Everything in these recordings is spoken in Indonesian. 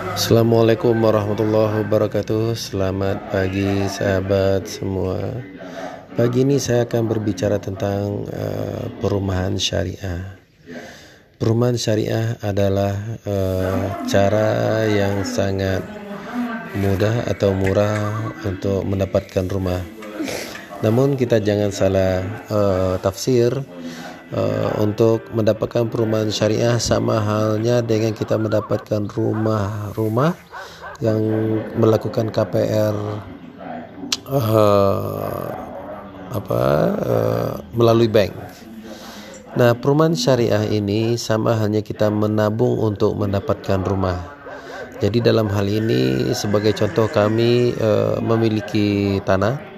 Assalamualaikum warahmatullahi wabarakatuh. Selamat pagi sahabat semua. Pagi ini saya akan berbicara tentang uh, perumahan syariah. Perumahan syariah adalah uh, cara yang sangat mudah atau murah untuk mendapatkan rumah. Namun kita jangan salah uh, tafsir uh, untuk mendapatkan perumahan syariah sama halnya dengan kita mendapatkan rumah-rumah yang melakukan KPR uh, eh, apa uh, melalui bank. Nah, perumahan syariah ini sama halnya kita menabung untuk mendapatkan rumah. Jadi dalam hal ini sebagai contoh kami uh, memiliki tanah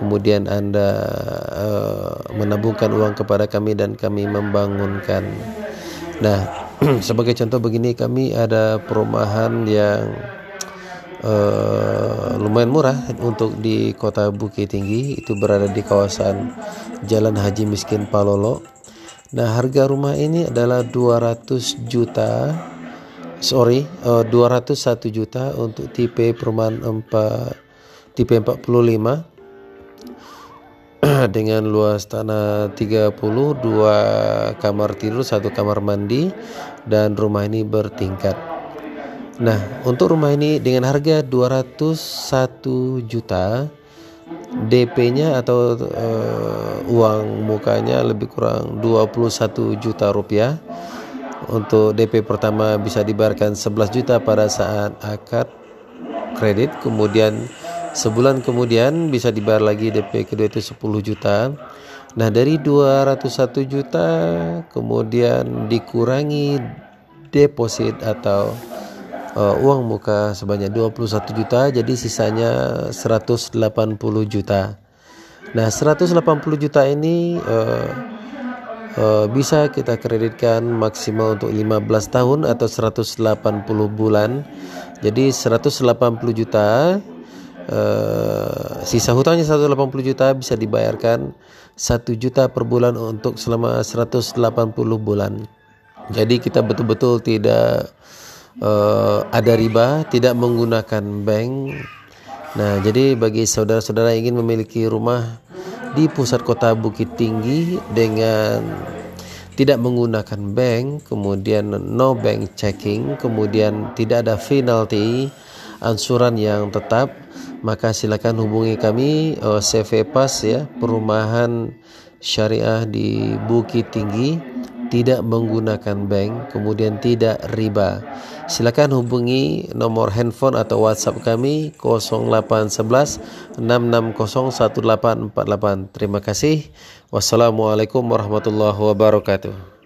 kemudian Anda uh, menabungkan uang kepada kami dan kami membangunkan. Nah, sebagai contoh begini kami ada perumahan yang uh, lumayan murah untuk di Kota Bukit Tinggi itu berada di kawasan Jalan Haji Miskin Palolo. Nah, harga rumah ini adalah 200 juta sorry, uh, 201 juta untuk tipe perumahan 4 tipe 45 dengan luas tanah 32 kamar tidur, satu kamar mandi dan rumah ini bertingkat. Nah, untuk rumah ini dengan harga 201 juta DP-nya atau uh, uang mukanya lebih kurang 21 juta rupiah. Untuk DP pertama bisa dibayarkan 11 juta pada saat akad kredit, kemudian Sebulan kemudian bisa dibayar lagi DP kedua itu 10 juta. Nah, dari 201 juta kemudian dikurangi deposit atau uh, uang muka sebanyak 21 juta jadi sisanya 180 juta. Nah, 180 juta ini uh, uh, bisa kita kreditkan maksimal untuk 15 tahun atau 180 bulan. Jadi 180 juta Uh, sisa hutangnya 180 juta bisa dibayarkan 1 juta per bulan untuk selama 180 bulan. Jadi kita betul-betul tidak uh, ada riba, tidak menggunakan bank. Nah, jadi bagi saudara-saudara ingin memiliki rumah di pusat kota Bukit Tinggi dengan tidak menggunakan bank, kemudian no bank checking, kemudian tidak ada penalty, ansuran yang tetap, maka silakan hubungi kami uh, CV Pas ya perumahan syariah di Bukit Tinggi. Tidak menggunakan bank kemudian tidak riba. Silakan hubungi nomor handphone atau WhatsApp kami 0811 660 1848 terima kasih. Wassalamualaikum warahmatullahi wabarakatuh